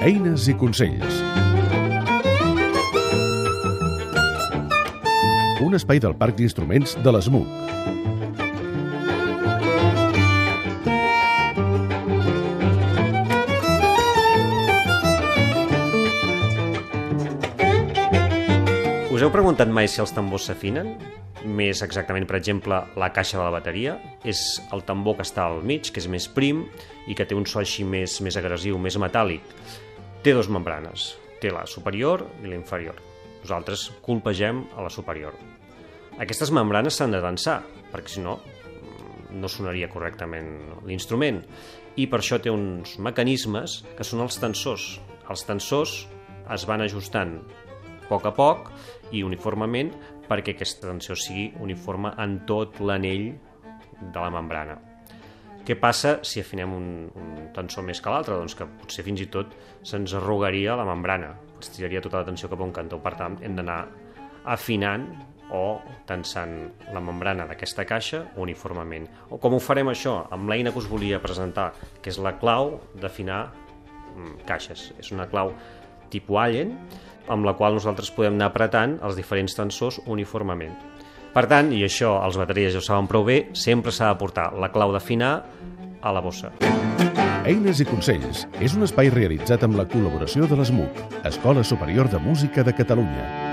Eines i consells. Un espai del Parc d'Instruments de l'ESMUC. Us heu preguntat mai si els tambors s'afinen? Més exactament, per exemple, la caixa de la bateria és el tambor que està al mig, que és més prim i que té un so així més, més agressiu, més metàl·lic. Té dues membranes, té la superior i la inferior. Nosaltres colpegem a la superior. Aquestes membranes s'han de tensar, perquè si no no sonaria correctament l'instrument i per això té uns mecanismes que són els tensors. Els tensors es van ajustant a poc a poc i uniformement perquè aquesta tensió sigui uniforme en tot l'anell de la membrana. Què passa si afinem un, un tensor més que l'altre? Doncs que potser fins i tot se'ns arrugaria la membrana, es tiraria tota la tensió cap a un cantó. Per tant, hem d'anar afinant o tensant la membrana d'aquesta caixa uniformement. O com ho farem això? Amb l'eina que us volia presentar, que és la clau d'afinar mm, caixes. És una clau tipus Allen, amb la qual nosaltres podem anar apretant els diferents tensors uniformement. Per tant, i això els bateries ja ho saben prou bé, sempre s'ha de portar la clau d'afinar a la bossa. Eines i consells és un espai realitzat amb la col·laboració de l'ESMUC, Escola Superior de Música de Catalunya.